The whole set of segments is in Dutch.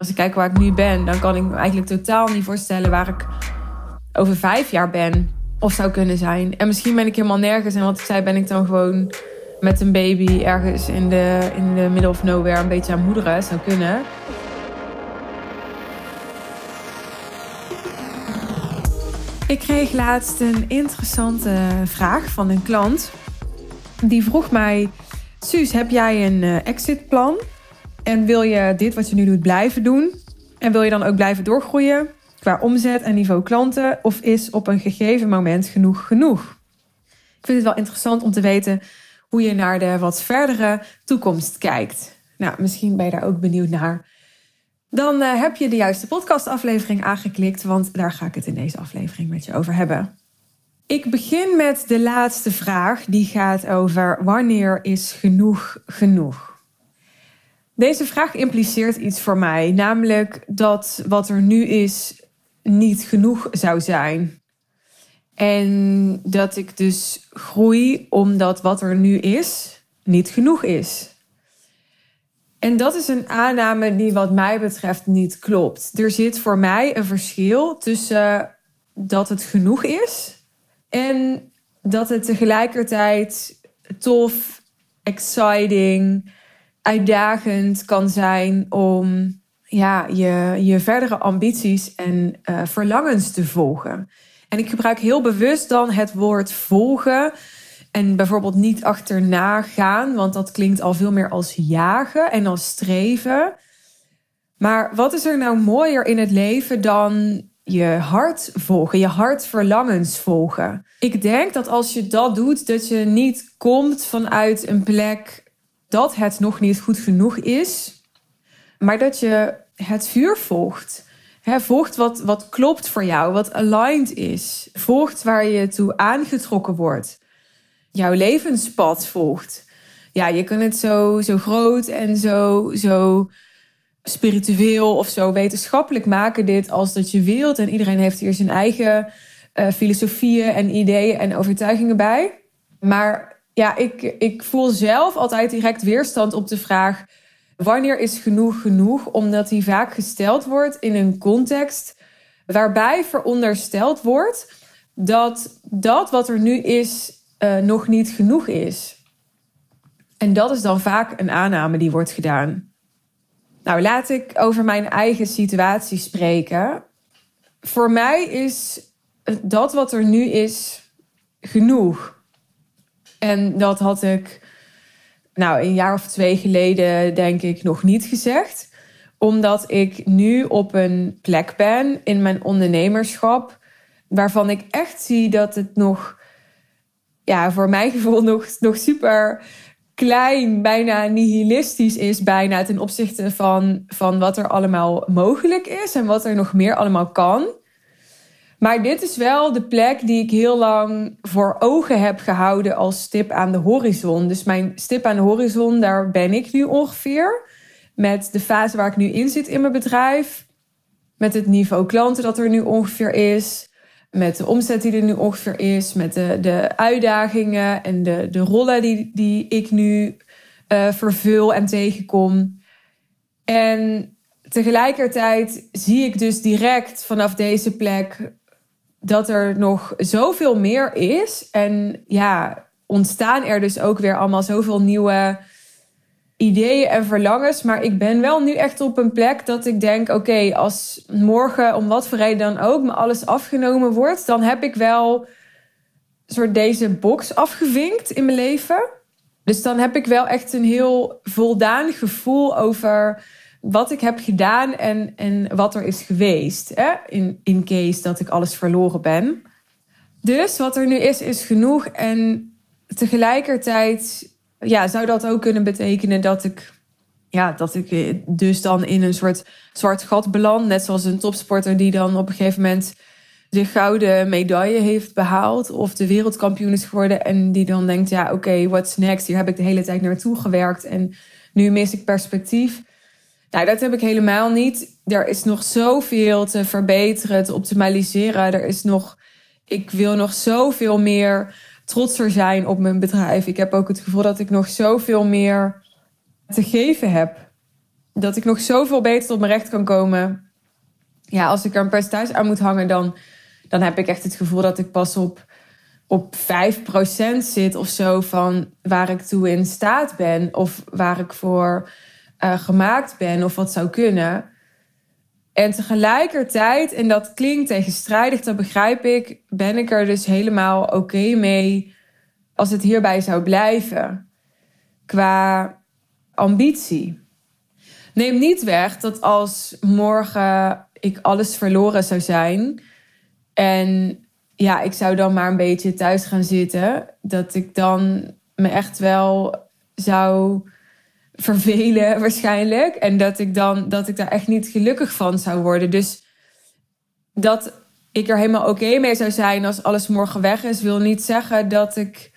Als ik kijk waar ik nu ben, dan kan ik me eigenlijk totaal niet voorstellen waar ik over vijf jaar ben of zou kunnen zijn. En misschien ben ik helemaal nergens. En wat ik zei, ben ik dan gewoon met een baby ergens in de, in de middle of nowhere een beetje aan moederen. Zou kunnen. Ik kreeg laatst een interessante vraag van een klant. Die vroeg mij: Suus, heb jij een uh, exitplan? En wil je dit wat je nu doet blijven doen? En wil je dan ook blijven doorgroeien qua omzet en niveau klanten? Of is op een gegeven moment genoeg genoeg? Ik vind het wel interessant om te weten hoe je naar de wat verdere toekomst kijkt. Nou, misschien ben je daar ook benieuwd naar. Dan uh, heb je de juiste podcastaflevering aangeklikt, want daar ga ik het in deze aflevering met je over hebben. Ik begin met de laatste vraag, die gaat over wanneer is genoeg genoeg? Deze vraag impliceert iets voor mij, namelijk dat wat er nu is niet genoeg zou zijn. En dat ik dus groei omdat wat er nu is niet genoeg is. En dat is een aanname die wat mij betreft niet klopt. Er zit voor mij een verschil tussen dat het genoeg is en dat het tegelijkertijd tof, exciting, uitdagend kan zijn om ja, je, je verdere ambities en uh, verlangens te volgen. En ik gebruik heel bewust dan het woord volgen. En bijvoorbeeld niet achterna gaan, want dat klinkt al veel meer als jagen en als streven. Maar wat is er nou mooier in het leven dan je hart volgen, je hartverlangens volgen? Ik denk dat als je dat doet, dat je niet komt vanuit een plek dat het nog niet goed genoeg is, maar dat je het vuur volgt. He, volgt wat, wat klopt voor jou, wat aligned is. Volgt waar je toe aangetrokken wordt. Jouw levenspad volgt. Ja, je kan het zo, zo groot en zo, zo spiritueel of zo wetenschappelijk maken, dit als dat je wilt. En iedereen heeft hier zijn eigen uh, filosofieën en ideeën en overtuigingen bij. Maar ja, ik, ik voel zelf altijd direct weerstand op de vraag: wanneer is genoeg genoeg? Omdat die vaak gesteld wordt in een context waarbij verondersteld wordt dat dat wat er nu is uh, nog niet genoeg is. En dat is dan vaak een aanname die wordt gedaan. Nou, laat ik over mijn eigen situatie spreken. Voor mij is dat wat er nu is genoeg. En dat had ik, nou, een jaar of twee geleden, denk ik, nog niet gezegd. Omdat ik nu op een plek ben in mijn ondernemerschap. waarvan ik echt zie dat het nog, ja, voor mijn gevoel nog, nog super klein, bijna nihilistisch is, bijna ten opzichte van, van wat er allemaal mogelijk is en wat er nog meer allemaal kan. Maar dit is wel de plek die ik heel lang voor ogen heb gehouden als stip aan de horizon. Dus mijn stip aan de horizon, daar ben ik nu ongeveer. Met de fase waar ik nu in zit in mijn bedrijf. Met het niveau klanten dat er nu ongeveer is. Met de omzet die er nu ongeveer is. Met de, de uitdagingen en de, de rollen die, die ik nu uh, vervul en tegenkom. En tegelijkertijd zie ik dus direct vanaf deze plek dat er nog zoveel meer is. En ja, ontstaan er dus ook weer allemaal zoveel nieuwe ideeën en verlangens. Maar ik ben wel nu echt op een plek dat ik denk: oké, als morgen om wat voor reden dan ook me alles afgenomen wordt, dan heb ik wel soort deze box afgevinkt in mijn leven. Dus dan heb ik wel echt een heel voldaan gevoel over wat ik heb gedaan en, en wat er is geweest. Hè? In, in case dat ik alles verloren ben. Dus wat er nu is, is genoeg. En tegelijkertijd ja, zou dat ook kunnen betekenen dat ik, ja, dat ik dus dan in een soort zwart gat beland. Net zoals een topsporter die dan op een gegeven moment de gouden medaille heeft behaald. Of de wereldkampioen is geworden. En die dan denkt, ja, oké, what's next? Hier heb ik de hele tijd naartoe gewerkt. En nu mis ik perspectief. Nou, dat heb ik helemaal niet. Er is nog zoveel te verbeteren, te optimaliseren. Er is nog, ik wil nog zoveel meer trotser zijn op mijn bedrijf. Ik heb ook het gevoel dat ik nog zoveel meer te geven heb. dat ik nog zoveel beter tot mijn recht kan komen. Ja, als ik er een percentage aan moet hangen, dan, dan heb ik echt het gevoel dat ik pas op, op 5% zit of zo van waar ik toe in staat ben. Of waar ik voor uh, gemaakt ben of wat zou kunnen. En tegelijkertijd, en dat klinkt tegenstrijdig, dat begrijp ik, ben ik er dus helemaal oké mee als het hierbij zou blijven. Qua ambitie. Neem niet weg dat als morgen ik alles verloren zou zijn en ja, ik zou dan maar een beetje thuis gaan zitten, dat ik dan me echt wel zou vervelen waarschijnlijk. En dat ik dan dat ik daar echt niet gelukkig van zou worden. Dus dat ik er helemaal oké mee zou zijn als alles morgen weg is, wil niet zeggen dat ik,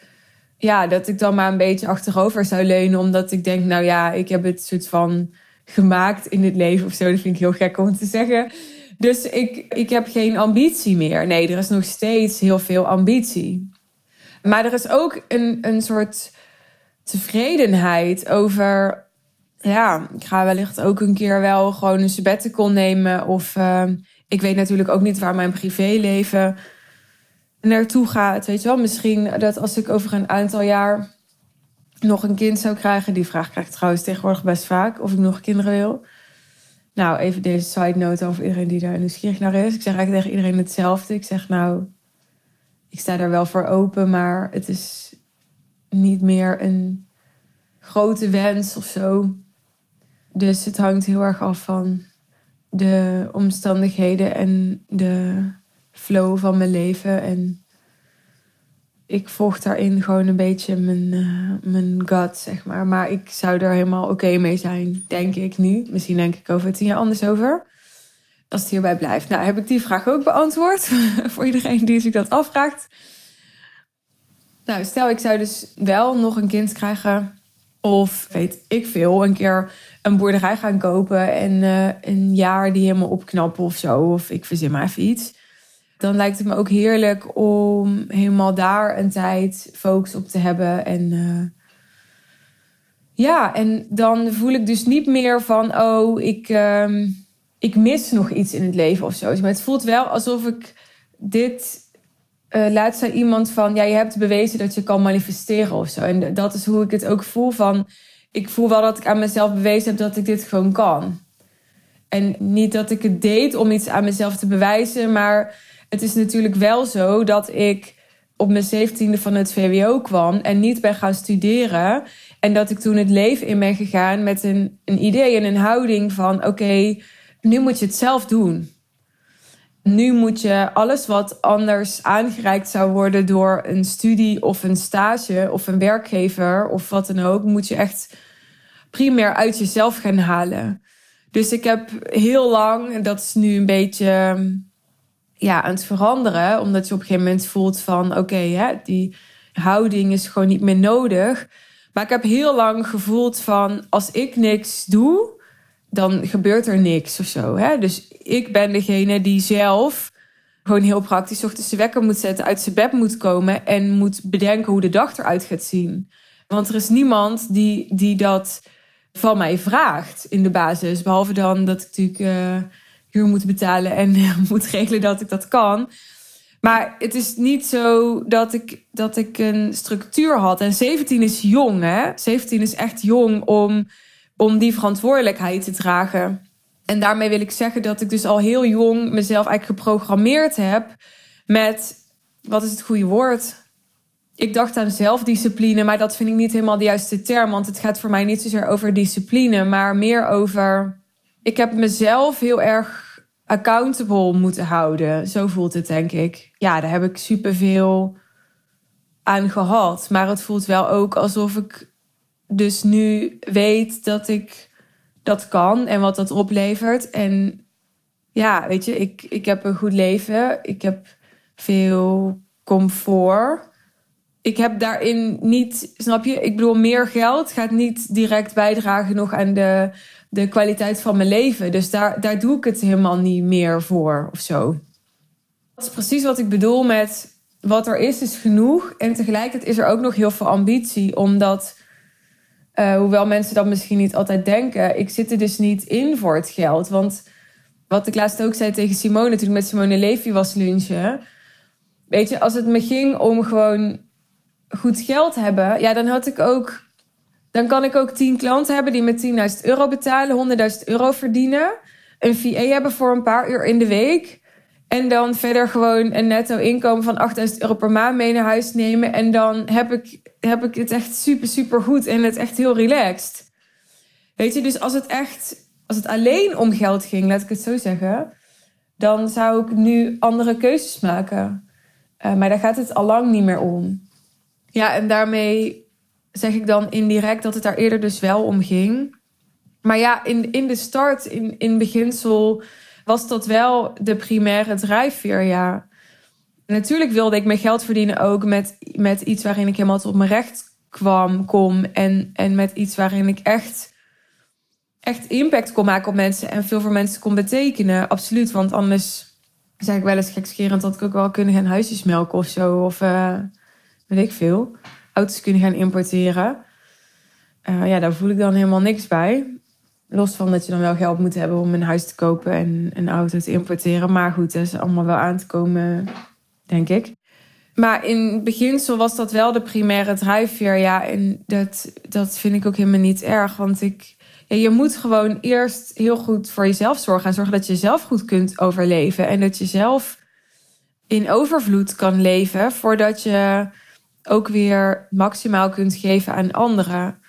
ja, dat ik dan maar een beetje achterover zou leunen. Omdat ik denk, nou ja, ik heb het soort van gemaakt in het leven of zo. Dat vind ik heel gek om te zeggen. Dus ik, ik heb geen ambitie meer. Nee, er is nog steeds heel veel ambitie. Maar er is ook een, een soort tevredenheid over. Ja, ik ga wellicht ook een keer wel gewoon een sabbatical nemen. Of uh, ik weet natuurlijk ook niet waar mijn privéleven naartoe gaat. Weet je wel, misschien dat als ik over een aantal jaar nog een kind zou krijgen. Die vraag krijg ik trouwens tegenwoordig best vaak. Of ik nog kinderen wil. Nou, even deze side note over iedereen die daar nieuwsgierig naar is. Ik zeg eigenlijk tegen iedereen hetzelfde. Ik zeg nou, ik sta daar wel voor open, maar het is niet meer een grote wens of zo. Dus het hangt heel erg af van de omstandigheden en de flow van mijn leven. En ik volg daarin gewoon een beetje mijn, uh, mijn gut, zeg maar. Maar ik zou er helemaal oké mee zijn, denk ik nu. Misschien denk ik over tien jaar anders over. Als het hierbij blijft. Nou, heb ik die vraag ook beantwoord. voor iedereen die zich dat afvraagt. Nou, stel ik zou dus wel nog een kind krijgen. Of weet ik veel, een keer een boerderij gaan kopen en uh, een jaar die helemaal opknappen of zo. Of ik verzin maar even iets. Dan lijkt het me ook heerlijk om helemaal daar een tijd focus op te hebben. En uh, ja, en dan voel ik dus niet meer van, oh, ik, uh, ik mis nog iets in het leven of zo. Maar het voelt wel alsof ik dit uh, laat zei iemand van, ja, je hebt bewezen dat je kan manifesteren of zo. En dat is hoe ik het ook voel van, ik voel wel dat ik aan mezelf bewezen heb dat ik dit gewoon kan. En niet dat ik het deed om iets aan mezelf te bewijzen, maar het is natuurlijk wel zo dat ik op mijn zeventiende van het VWO kwam en niet ben gaan studeren. En dat ik toen het leven in ben gegaan met een, een idee en een houding van, oké, nu moet je het zelf doen. Nu moet je alles wat anders aangereikt zou worden door een studie of een stage of een werkgever of wat dan ook, moet je echt primair uit jezelf gaan halen. Dus ik heb heel lang, en dat is nu een beetje ja, aan het veranderen, omdat je op een gegeven moment voelt van oké, die houding is gewoon niet meer nodig. Maar ik heb heel lang gevoeld van als ik niks doe, dan gebeurt er niks of zo. Hè? Dus ik ben degene die zelf gewoon heel praktisch ochtends de wekker moet zetten, uit zijn bed moet komen en moet bedenken hoe de dag eruit gaat zien. Want er is niemand die, die dat van mij vraagt in de basis. Behalve dan dat ik natuurlijk uh, huur moet betalen en moet regelen dat ik dat kan. Maar het is niet zo dat ik, dat ik een structuur had. En 17 is jong, hè? 17 is echt jong om om die verantwoordelijkheid te dragen. En daarmee wil ik zeggen dat ik dus al heel jong mezelf eigenlijk geprogrammeerd heb met, wat is het goede woord? Ik dacht aan zelfdiscipline, maar dat vind ik niet helemaal de juiste term. Want het gaat voor mij niet zozeer over discipline, maar meer over. Ik heb mezelf heel erg accountable moeten houden. Zo voelt het, denk ik. Ja, daar heb ik superveel aan gehad. Maar het voelt wel ook alsof ik dus nu weet dat ik dat kan en wat dat oplevert. En ja, weet je, ik, ik heb een goed leven. Ik heb veel comfort. Ik heb daarin niet, snap je? Ik bedoel, meer geld gaat niet direct bijdragen nog aan de, de kwaliteit van mijn leven. Dus daar, daar doe ik het helemaal niet meer voor of zo. Dat is precies wat ik bedoel met wat er is, is genoeg. En tegelijkertijd is er ook nog heel veel ambitie, omdat Uh, hoewel mensen dat misschien niet altijd denken. Ik zit er dus niet in voor het geld. Want wat ik laatst ook zei tegen Simone, toen ik met Simone Levy was lunchen. Weet je, als het me ging om gewoon goed geld hebben, ja, dan had ik ook. Dan kan ik ook tien klanten hebben die me 10.000 euro betalen, 100.000 euro verdienen. Een VA hebben voor een paar uur in de week. En dan verder gewoon een netto inkomen van 8000 euro per maand mee naar huis nemen. En dan heb ik, heb ik het echt super, super goed en het echt heel relaxed. Weet je, dus als het echt, als het alleen om geld ging, laat ik het zo zeggen, dan zou ik nu andere keuzes maken. Uh, maar daar gaat het al lang niet meer om. Ja, en daarmee zeg ik dan indirect dat het daar eerder dus wel om ging. Maar ja, in, in de start, in, in beginsel was dat wel de primaire drijfveer, ja. Natuurlijk wilde ik mijn geld verdienen ook met, met iets waarin ik helemaal tot mijn recht kwam, kom. En, en met iets waarin ik echt, echt impact kon maken op mensen en veel voor mensen kon betekenen. Absoluut, want anders zeg ik wel eens gekscherend dat ik ook wel kunnen gaan huisjes melken of zo. Of uh, weet ik veel. Auto's kunnen gaan importeren. Uh, ja, daar voel ik dan helemaal niks bij. Los van dat je dan wel geld moet hebben om een huis te kopen en een auto te importeren. Maar goed, dat is allemaal wel aan te komen, denk ik. Maar in beginsel was dat wel de primaire drijfveer. Ja, en dat, dat vind ik ook helemaal niet erg. Want ik, je moet gewoon eerst heel goed voor jezelf zorgen. En zorgen dat je zelf goed kunt overleven. En dat je zelf in overvloed kan leven. Voordat je ook weer maximaal kunt geven aan anderen.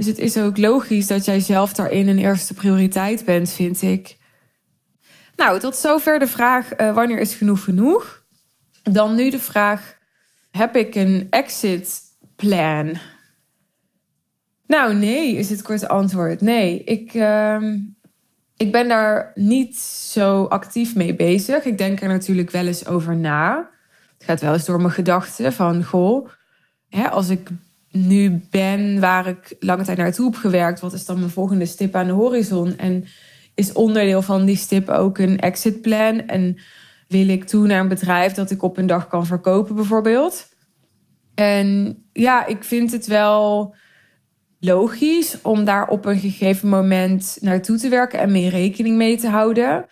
Dus het is ook logisch dat jij zelf daarin een eerste prioriteit bent, vind ik. Nou, tot zover de vraag: uh, wanneer is genoeg genoeg? Dan nu de vraag: heb ik een exit plan? Nou, nee, is het korte antwoord. Nee, ik, uh, ik ben daar niet zo actief mee bezig. Ik denk er natuurlijk wel eens over na. Het gaat wel eens door mijn gedachten van, goh, hè, als ik nu ben waar ik lange tijd naartoe heb gewerkt, wat is dan mijn volgende stip aan de horizon? En is onderdeel van die stip ook een exit plan? En wil ik toe naar een bedrijf dat ik op een dag kan verkopen, bijvoorbeeld? En ja, ik vind het wel logisch om daar op een gegeven moment naartoe te werken en mee rekening mee te houden.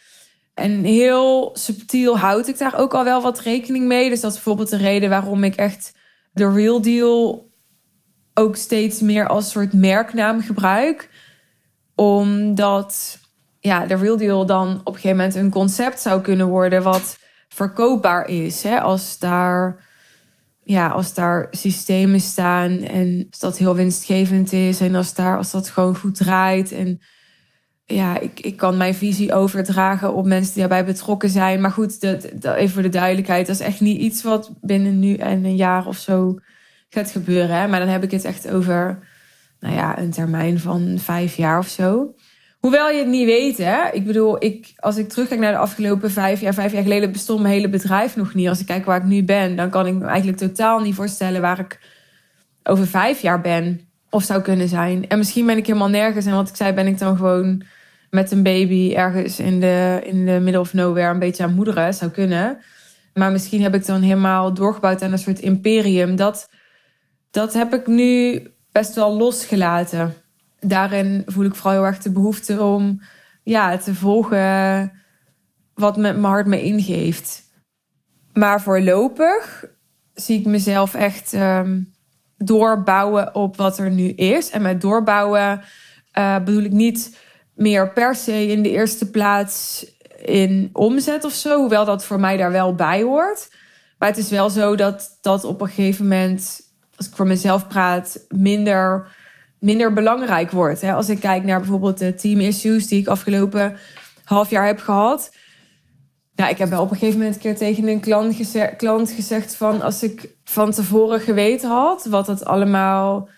En heel subtiel houd ik daar ook al wel wat rekening mee. Dus dat is bijvoorbeeld de reden waarom ik echt de real deal ook steeds meer als soort merknaam gebruik. Omdat ja, de Real Deal dan op een gegeven moment een concept zou kunnen worden wat verkoopbaar is. Hè? Als, daar, ja, als daar systemen staan en als dat heel winstgevend is en als, daar, als dat gewoon goed draait. En ja, ik, ik kan mijn visie overdragen op mensen die daarbij betrokken zijn. Maar goed, dat, dat, even voor de duidelijkheid, dat is echt niet iets wat binnen nu en een jaar of zo gaat gebeuren. Hè? Maar dan heb ik het echt over nou ja, een termijn van vijf jaar of zo. Hoewel je het niet weet, hè. Ik bedoel, ik, als ik terugkijk naar de afgelopen vijf jaar... Vijf jaar geleden bestond mijn hele bedrijf nog niet. Als ik kijk waar ik nu ben, dan kan ik me eigenlijk totaal niet voorstellen... waar ik over vijf jaar ben of zou kunnen zijn. En misschien ben ik helemaal nergens. En wat ik zei, ben ik dan gewoon met een baby... ergens in de, in de middle of nowhere een beetje aan moederen. Zou kunnen. Maar misschien heb ik dan helemaal doorgebouwd aan een soort imperium... dat dat heb ik nu best wel losgelaten. Daarin voel ik vooral heel erg de behoefte om ja, te volgen wat met mijn hart me ingeeft. Maar voorlopig zie ik mezelf echt um, doorbouwen op wat er nu is. En met doorbouwen uh, bedoel ik niet meer per se in de eerste plaats in omzet of zo. Hoewel dat voor mij daar wel bij hoort. Maar het is wel zo dat dat op een gegeven moment als ik voor mezelf praat, minder, minder belangrijk wordt. Hè? Als ik kijk naar bijvoorbeeld de team issues die ik afgelopen half jaar heb gehad. Ja, ik heb wel op een gegeven moment een keer tegen een klant, gezegd, klant gezegd van als ik van tevoren geweten had wat het allemaal,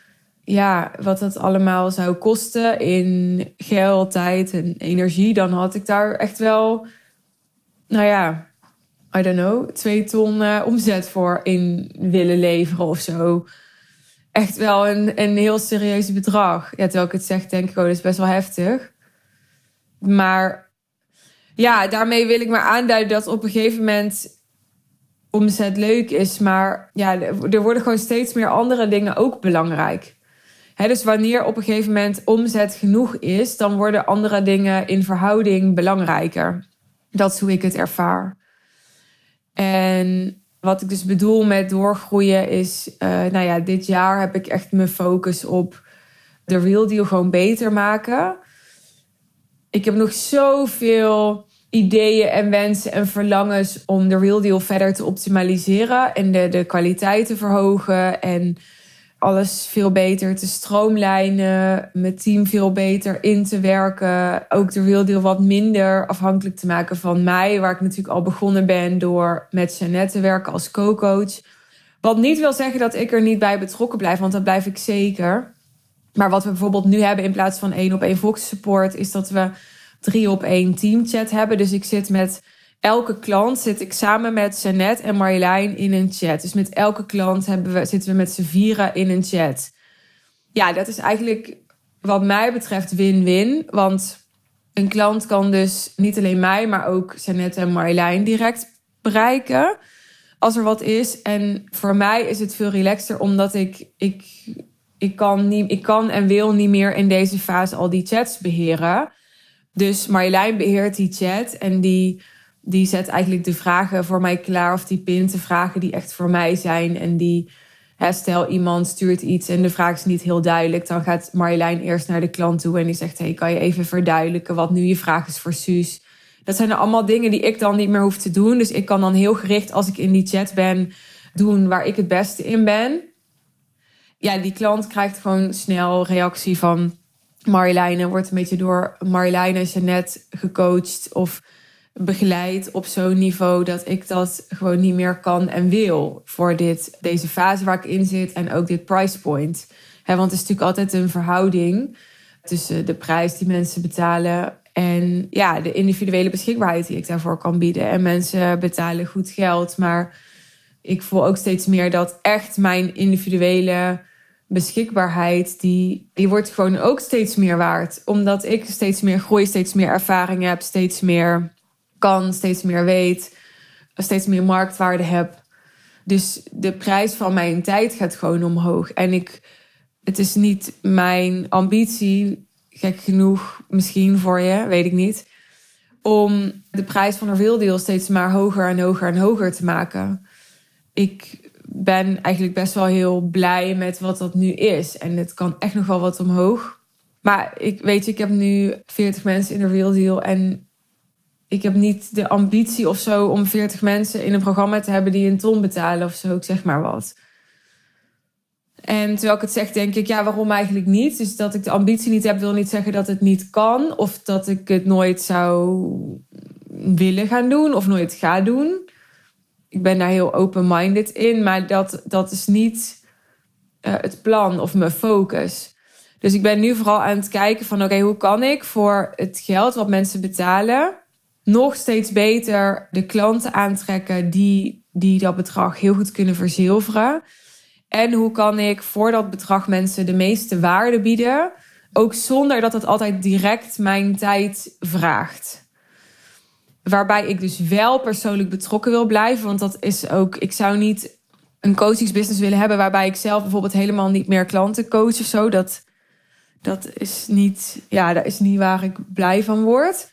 ja, wat het allemaal zou kosten in geld, tijd en energie, dan had ik daar echt wel, nou ja, I don't know, twee ton uh, omzet voor in willen leveren of zo. Echt wel een, een heel serieus bedrag. Ja, terwijl ik het zeg, denk ik, oh, dat is best wel heftig. Maar ja, daarmee wil ik maar aanduiden dat op een gegeven moment omzet leuk is. Maar ja, er worden gewoon steeds meer andere dingen ook belangrijk. dus wanneer op een gegeven moment omzet genoeg is, dan worden andere dingen in verhouding belangrijker. Dat is hoe ik het ervaar. En wat ik dus bedoel met doorgroeien is, uh, nou ja, dit jaar heb ik echt mijn focus op de real deal gewoon beter maken. Ik heb nog zoveel ideeën en wensen en verlangens om de real deal verder te optimaliseren en de, de kwaliteit te verhogen en alles veel beter te stroomlijnen, mijn team veel beter in te werken, ook de real deal wat minder afhankelijk te maken van mij, waar ik natuurlijk al begonnen ben door met Jeannette te werken als co-coach. Wat niet wil zeggen dat ik er niet bij betrokken blijf, want dat blijf ik zeker. Maar wat we bijvoorbeeld nu hebben in plaats van één op één Fox support, is dat we drie op één teamchat hebben. Dus ik zit met elke klant zit ik samen met Jeannette en Marjolein in een chat. Dus met elke klant hebben we, zitten we met z'n vieren in een chat. Ja, dat is eigenlijk wat mij betreft win-win. Want een klant kan dus niet alleen mij, maar ook Jeannette en Marjolein direct bereiken. Als er wat is. En voor mij is het veel relaxter, omdat ik, ik, ik, kan, niet, ik kan en wil niet meer in deze fase al die chats beheren. Dus Marjolein beheert die chat en die, die zet eigenlijk de vragen voor mij klaar. Of die pint de vragen die echt voor mij zijn. En die, stel iemand stuurt iets en de vraag is niet heel duidelijk. Dan gaat Marjolein eerst naar de klant toe en die zegt... Hey, kan je even verduidelijken wat nu je vraag is voor Suus? Dat zijn allemaal dingen die ik dan niet meer hoef te doen. Dus ik kan dan heel gericht als ik in die chat ben doen waar ik het beste in ben. Ja, die klant krijgt gewoon snel reactie van Marjolein wordt een beetje door Marjolein en Jeannette gecoacht of begeleid op zo'n niveau dat ik dat gewoon niet meer kan en wil voor dit, deze fase waar ik in zit en ook dit price point. want het is natuurlijk altijd een verhouding tussen de prijs die mensen betalen en ja, de individuele beschikbaarheid die ik daarvoor kan bieden. En mensen betalen goed geld, maar ik voel ook steeds meer dat echt mijn individuele beschikbaarheid, die, die wordt gewoon ook steeds meer waard. Omdat ik steeds meer groei, steeds meer ervaring heb, steeds meer kan, steeds meer weet, steeds meer marktwaarde heb. Dus de prijs van mijn tijd gaat gewoon omhoog. En ik, het is niet mijn ambitie, gek genoeg misschien voor je, weet ik niet, om de prijs van een veeldeel steeds maar hoger en hoger en hoger te maken. Ik ben eigenlijk best wel heel blij met wat dat nu is. En het kan echt nog wel wat omhoog. Maar ik weet, ik heb nu 40 mensen in de Real Deal. En ik heb niet de ambitie of zo om 40 mensen in een programma te hebben die een ton betalen of zo. Ik zeg maar wat. En terwijl ik het zeg, denk ik, ja, waarom eigenlijk niet? Dus dat ik de ambitie niet heb, wil niet zeggen dat het niet kan. Of dat ik het nooit zou willen gaan doen of nooit ga doen ik ben daar heel open-minded in, maar dat, dat is niet uh, het plan of mijn focus. Dus ik ben nu vooral aan het kijken van oké, hoe kan ik voor het geld wat mensen betalen nog steeds beter de klanten aantrekken die, die dat bedrag heel goed kunnen verzilveren. En hoe kan ik voor dat bedrag mensen de meeste waarde bieden, ook zonder dat het altijd direct mijn tijd vraagt. Waarbij ik dus wel persoonlijk betrokken wil blijven. Want dat is ook, ik zou niet een coachingsbusiness willen hebben waarbij ik zelf bijvoorbeeld helemaal niet meer klanten coach of zo. Dat, dat is niet, ja, dat is niet waar ik blij van word.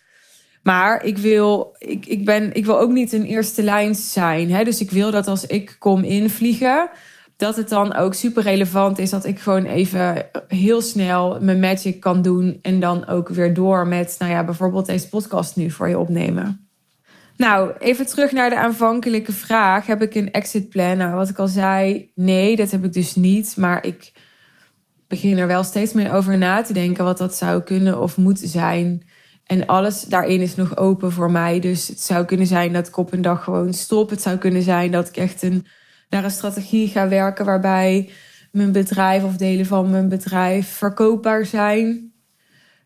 Maar ik wil, ik, ik, ben, ik wil ook niet een eerste lijn zijn. Hè? Dus ik wil dat als ik kom invliegen, dat het dan ook super relevant is dat ik gewoon even heel snel mijn magic kan doen. En dan ook weer door met, nou ja, bijvoorbeeld deze podcast nu voor je opnemen. Nou, even terug naar de aanvankelijke vraag. Heb ik een exit plan? Nou, wat ik al zei, nee, dat heb ik dus niet. Maar ik begin er wel steeds meer over na te denken wat dat zou kunnen of moeten zijn. En alles daarin is nog open voor mij. Dus het zou kunnen zijn dat ik op een dag gewoon stop. Het zou kunnen zijn dat ik echt een naar een strategie ga werken waarbij mijn bedrijf of delen van mijn bedrijf verkoopbaar zijn.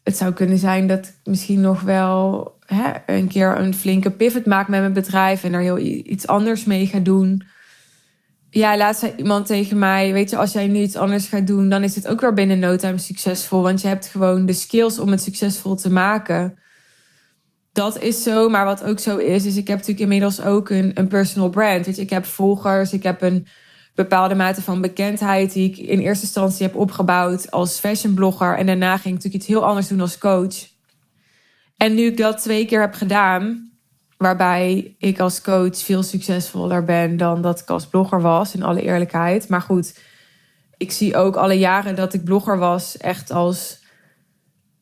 Het zou kunnen zijn dat ik misschien nog wel hè, een keer een flinke pivot maak met mijn bedrijf en er heel iets anders mee ga doen. Ja, laatst zei iemand tegen mij: Weet je, als jij nu iets anders gaat doen, dan is het ook weer binnen no time succesvol. Want je hebt gewoon de skills om het succesvol te maken dat is zo. Maar wat ook zo is, is ik heb natuurlijk inmiddels ook een, een personal brand. Dus ik heb volgers, ik heb een bepaalde mate van bekendheid die ik in eerste instantie heb opgebouwd als fashionblogger. En daarna ging ik natuurlijk iets heel anders doen als coach. En nu ik dat twee keer heb gedaan, waarbij ik als coach veel succesvoller ben dan dat ik als blogger was, in alle eerlijkheid. Maar goed, ik zie ook alle jaren dat ik blogger was echt als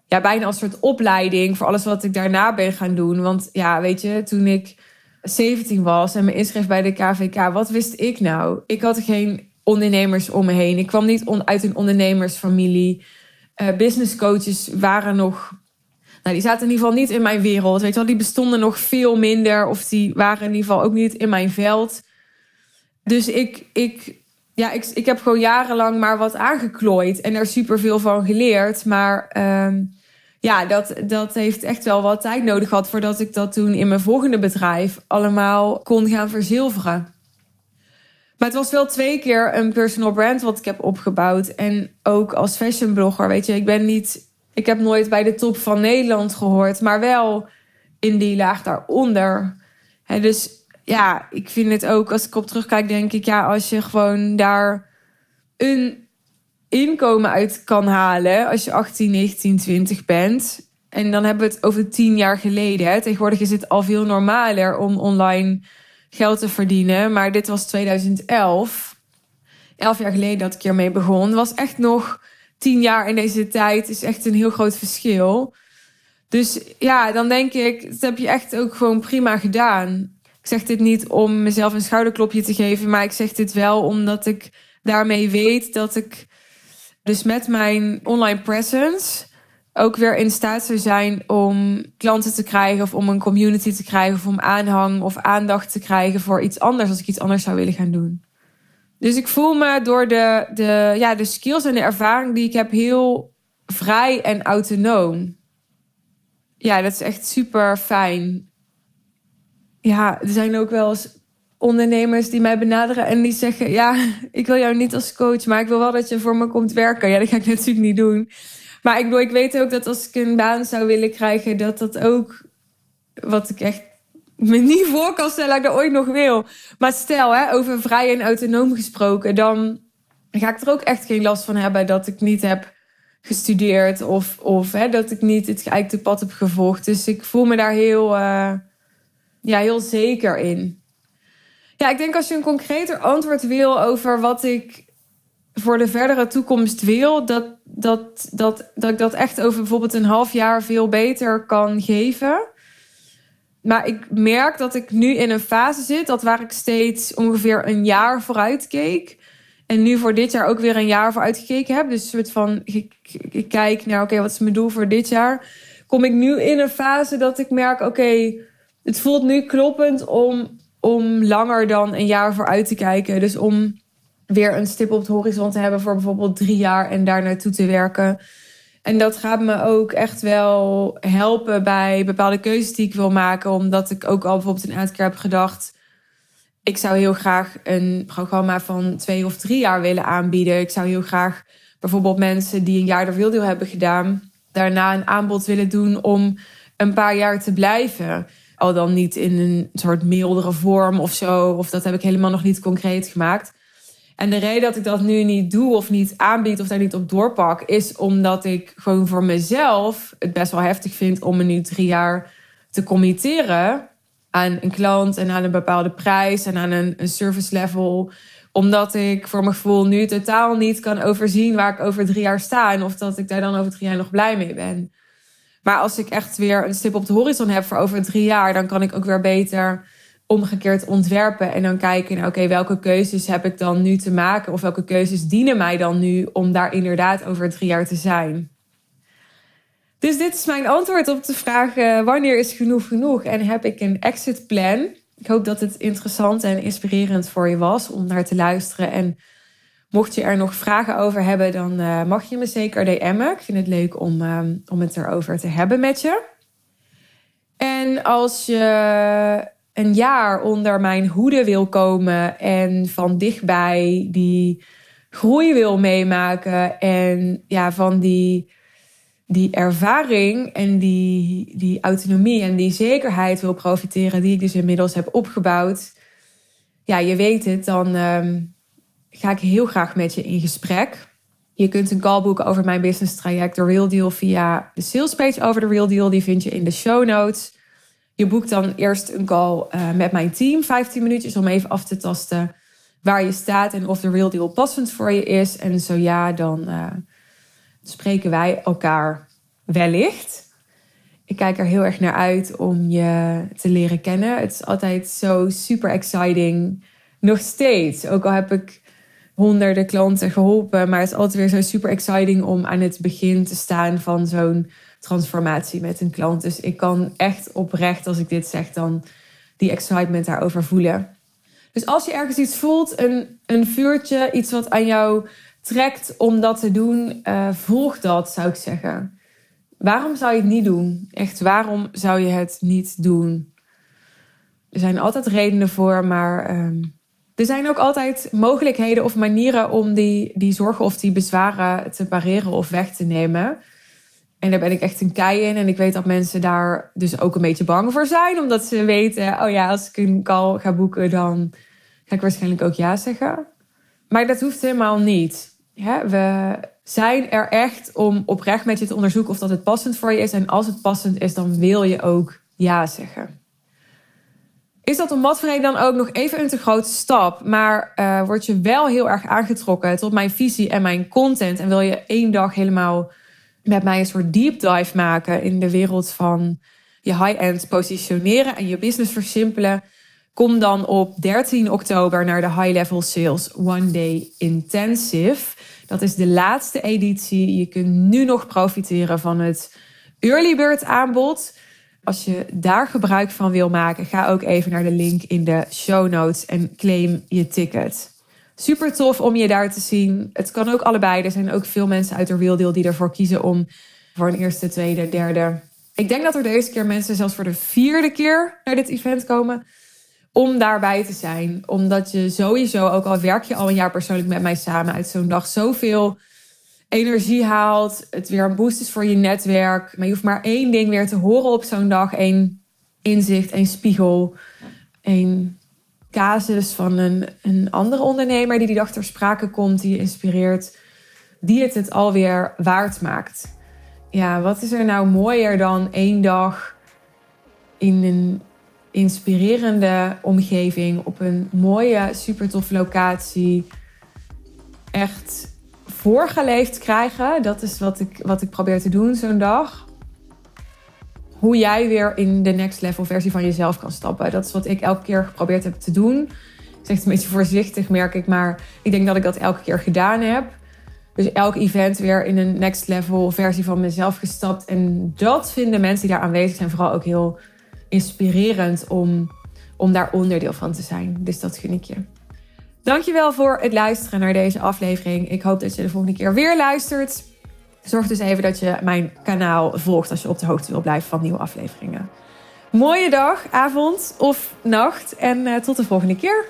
ja, bijna als soort opleiding voor alles wat ik daarna ben gaan doen. Want ja, weet je, toen ik 17 was en me inschreef bij de KVK, wat wist ik nou? Ik had geen ondernemers om me heen. Ik kwam niet uit een ondernemersfamilie. Uh, business coaches waren nog. Nou, die zaten in ieder geval niet in mijn wereld. Weet je wel, die bestonden nog veel minder. Of die waren in ieder geval ook niet in mijn veld. Dus ik, ik, ja, ik, ik heb gewoon jarenlang maar wat aangeklooid en er superveel van geleerd. Maar ehm, ja, dat, dat heeft echt wel wat tijd nodig gehad voordat ik dat toen in mijn volgende bedrijf allemaal kon gaan verzilveren. Maar het was wel twee keer een personal brand wat ik heb opgebouwd. En ook als fashion blogger, weet je, ik ben niet. Ik heb nooit bij de top van Nederland gehoord, maar wel in die laag daaronder. Dus ja, ik vind het ook, als ik op terugkijk, denk ik, ja, als je gewoon daar een inkomen uit kan halen als je 18, 19, 20 bent. En dan hebben we het over tien jaar geleden. Hè. Tegenwoordig is het al veel normaler om online geld te verdienen. Maar dit was 2011. Elf jaar geleden dat ik hiermee begon. Was echt nog tien jaar in deze tijd. Is echt een heel groot verschil. Dus ja, dan denk ik, dat heb je echt ook gewoon prima gedaan. Ik zeg dit niet om mezelf een schouderklopje te geven. Maar ik zeg dit wel omdat ik daarmee weet dat ik dus met mijn online presence ook weer in staat zou zijn om klanten te krijgen of om een community te krijgen of om aanhang of aandacht te krijgen voor iets anders als ik iets anders zou willen gaan doen. Dus ik voel me door de, de, ja, de skills en de ervaring die ik heb heel vrij en autonoom. Ja, dat is echt super fijn. Ja, er zijn ook wel eens ondernemers die mij benaderen en die zeggen: Ja, ik wil jou niet als coach, maar ik wil wel dat je voor me komt werken. Ja, dat ga ik natuurlijk niet doen. Maar ik, ik weet ook dat als ik een baan zou willen krijgen, dat dat ook wat ik echt me niet voor kan stellen dat ik dat ooit nog wil. Maar stel, hè, over vrij en autonoom gesproken, dan ga ik er ook echt geen last van hebben dat ik niet heb gestudeerd of, of hè, dat ik niet het geëikte pad heb gevolgd. Dus ik voel me daar heel, uh, ja, heel zeker in. Ja, ik denk als je een concreter antwoord wil over wat ik voor de verdere toekomst wil, dat, dat, dat, dat ik dat echt over bijvoorbeeld een half jaar veel beter kan geven. Maar ik merk dat ik nu in een fase zit dat waar ik steeds ongeveer een jaar vooruit keek. En nu voor dit jaar ook weer een jaar vooruit gekeken heb. Dus een soort van, ik, kijk naar, oké, wat is mijn doel voor dit jaar? Kom ik nu in een fase dat ik merk, oké, het voelt nu kloppend om om langer dan een jaar vooruit te kijken. Dus om weer een stip op het horizon te hebben voor bijvoorbeeld drie jaar en daar naartoe te werken. En dat gaat me ook echt wel helpen bij bepaalde keuzes die ik wil maken. Omdat ik ook al bijvoorbeeld aantal keer heb gedacht. Ik zou heel graag een programma van twee of drie jaar willen aanbieden. Ik zou heel graag bijvoorbeeld mensen die een jaar de Wildeel hebben gedaan, daarna een aanbod willen doen om een paar jaar te blijven. Al dan niet in een soort mildere vorm of zo. Of dat heb ik helemaal nog niet concreet gemaakt. En de reden dat ik dat nu niet doe of niet aanbied of daar niet op doorpak, is omdat ik gewoon voor mezelf het best wel heftig vind om me nu drie jaar te committeren aan een klant en aan een bepaalde prijs en aan een, een service level. Omdat ik voor mijn gevoel nu totaal niet kan overzien waar ik over drie jaar sta en of dat ik daar dan over drie jaar nog blij mee ben. Maar als ik echt weer een stip op de horizon heb voor over drie jaar, dan kan ik ook weer beter omgekeerd ontwerpen. En dan kijken, nou, oké, welke keuzes heb ik dan nu te maken? Of welke keuzes dienen mij dan nu om daar inderdaad over drie jaar te zijn? Dus dit is mijn antwoord op de vraag: uh, wanneer is genoeg genoeg? En heb ik een exit plan? Ik hoop dat het interessant en inspirerend voor je was om naar te luisteren. En Mocht je er nog vragen over hebben, dan uh, mag je me zeker DM'en. Ik vind het leuk om, uh, om het erover te hebben met je. En als je een jaar onder mijn hoede wil komen en van dichtbij die groei wil meemaken en ja, van die, die ervaring en die, die autonomie en die zekerheid wil profiteren die ik dus inmiddels heb opgebouwd. Ja, je weet het, dan... Uh, ga ik heel graag met je in gesprek. Je kunt een call boeken over mijn business traject, de Real Deal, via de sales page over de Real Deal. Die vind je in de show notes. Je boekt dan eerst een call uh, met mijn team, 15 minuutjes, om even af te tasten waar je staat en of de Real Deal passend voor je is. En zo ja, dan uh, spreken wij elkaar wellicht. Ik kijk er heel erg naar uit om je te leren kennen. Het is altijd zo super exciting. Nog steeds. Ook al heb ik honderden klanten geholpen. Maar het is altijd weer zo super exciting om aan het begin te staan van zo'n transformatie met een klant. Dus ik kan echt oprecht, als ik dit zeg, dan die excitement daarover voelen. Dus als je ergens iets voelt, een, een vuurtje, iets wat aan jou trekt om dat te doen, uh, volg dat, zou ik zeggen. Waarom zou je het niet doen? Echt, waarom zou je het niet doen? Er zijn altijd redenen voor, maar um, er zijn ook altijd mogelijkheden of manieren om die, die zorgen of die bezwaren te pareren of weg te nemen. En daar ben ik echt een kei in. En ik weet dat mensen daar dus ook een beetje bang voor zijn. Omdat ze weten, oh ja, als ik een call ga boeken, dan ga ik waarschijnlijk ook ja zeggen. Maar dat hoeft helemaal niet. we zijn er echt om oprecht met je te onderzoeken of dat het passend voor je is. En als het passend is, dan wil je ook ja zeggen. Is dat om wat voor dan ook nog even een te grote stap, maar uh, word je wel heel erg aangetrokken tot mijn visie en mijn content en wil je één dag helemaal met mij een soort deep dive maken in de wereld van je high-end positioneren en je business versimpelen? Kom dan op 13 oktober naar de High Level Sales One Day Intensive. Dat is de laatste editie. Je kunt nu nog profiteren van het early bird aanbod. Als je daar gebruik van wil maken, ga ook even naar de link in de show notes en claim je ticket. Super tof om je daar te zien. Het kan ook allebei. Er zijn ook veel mensen uit de Real Deal die ervoor kiezen om voor een eerste, tweede, derde. Ik denk dat er deze keer mensen zelfs voor de vierde keer naar dit event komen. Om daarbij te zijn. Omdat je sowieso, ook al werk je al een jaar persoonlijk met mij samen, uit zo'n dag zoveel energie haalt. Het weer een boost is voor je netwerk. Maar je hoeft maar één ding weer te horen op zo'n dag. één inzicht, één spiegel. één casus van een, een andere ondernemer die die dag ter sprake komt. Die je inspireert. Die het het alweer waard maakt. Ja, wat is er nou mooier dan één dag in een inspirerende omgeving. Op een mooie, super toffe locatie. Echt voorgeleefd krijgen. Dat is wat ik, wat ik probeer te doen zo'n dag. Hoe jij weer in de next level versie van jezelf kan stappen. Dat is wat ik elke keer geprobeerd heb te doen. Ik zeg het een beetje voorzichtig, merk ik. Maar ik denk dat ik dat elke keer gedaan heb. Dus elk event weer in een next level versie van mezelf gestapt. En dat vinden mensen die daar aanwezig zijn vooral ook heel inspirerend om, om daar onderdeel van te zijn. Dus dat gun ik je. Dankjewel voor het luisteren naar deze aflevering. Ik hoop dat je de volgende keer weer luistert. Zorg dus even dat je mijn kanaal volgt als je op de hoogte wil blijven van nieuwe afleveringen. Mooie dag, avond of nacht en uh, tot de volgende keer.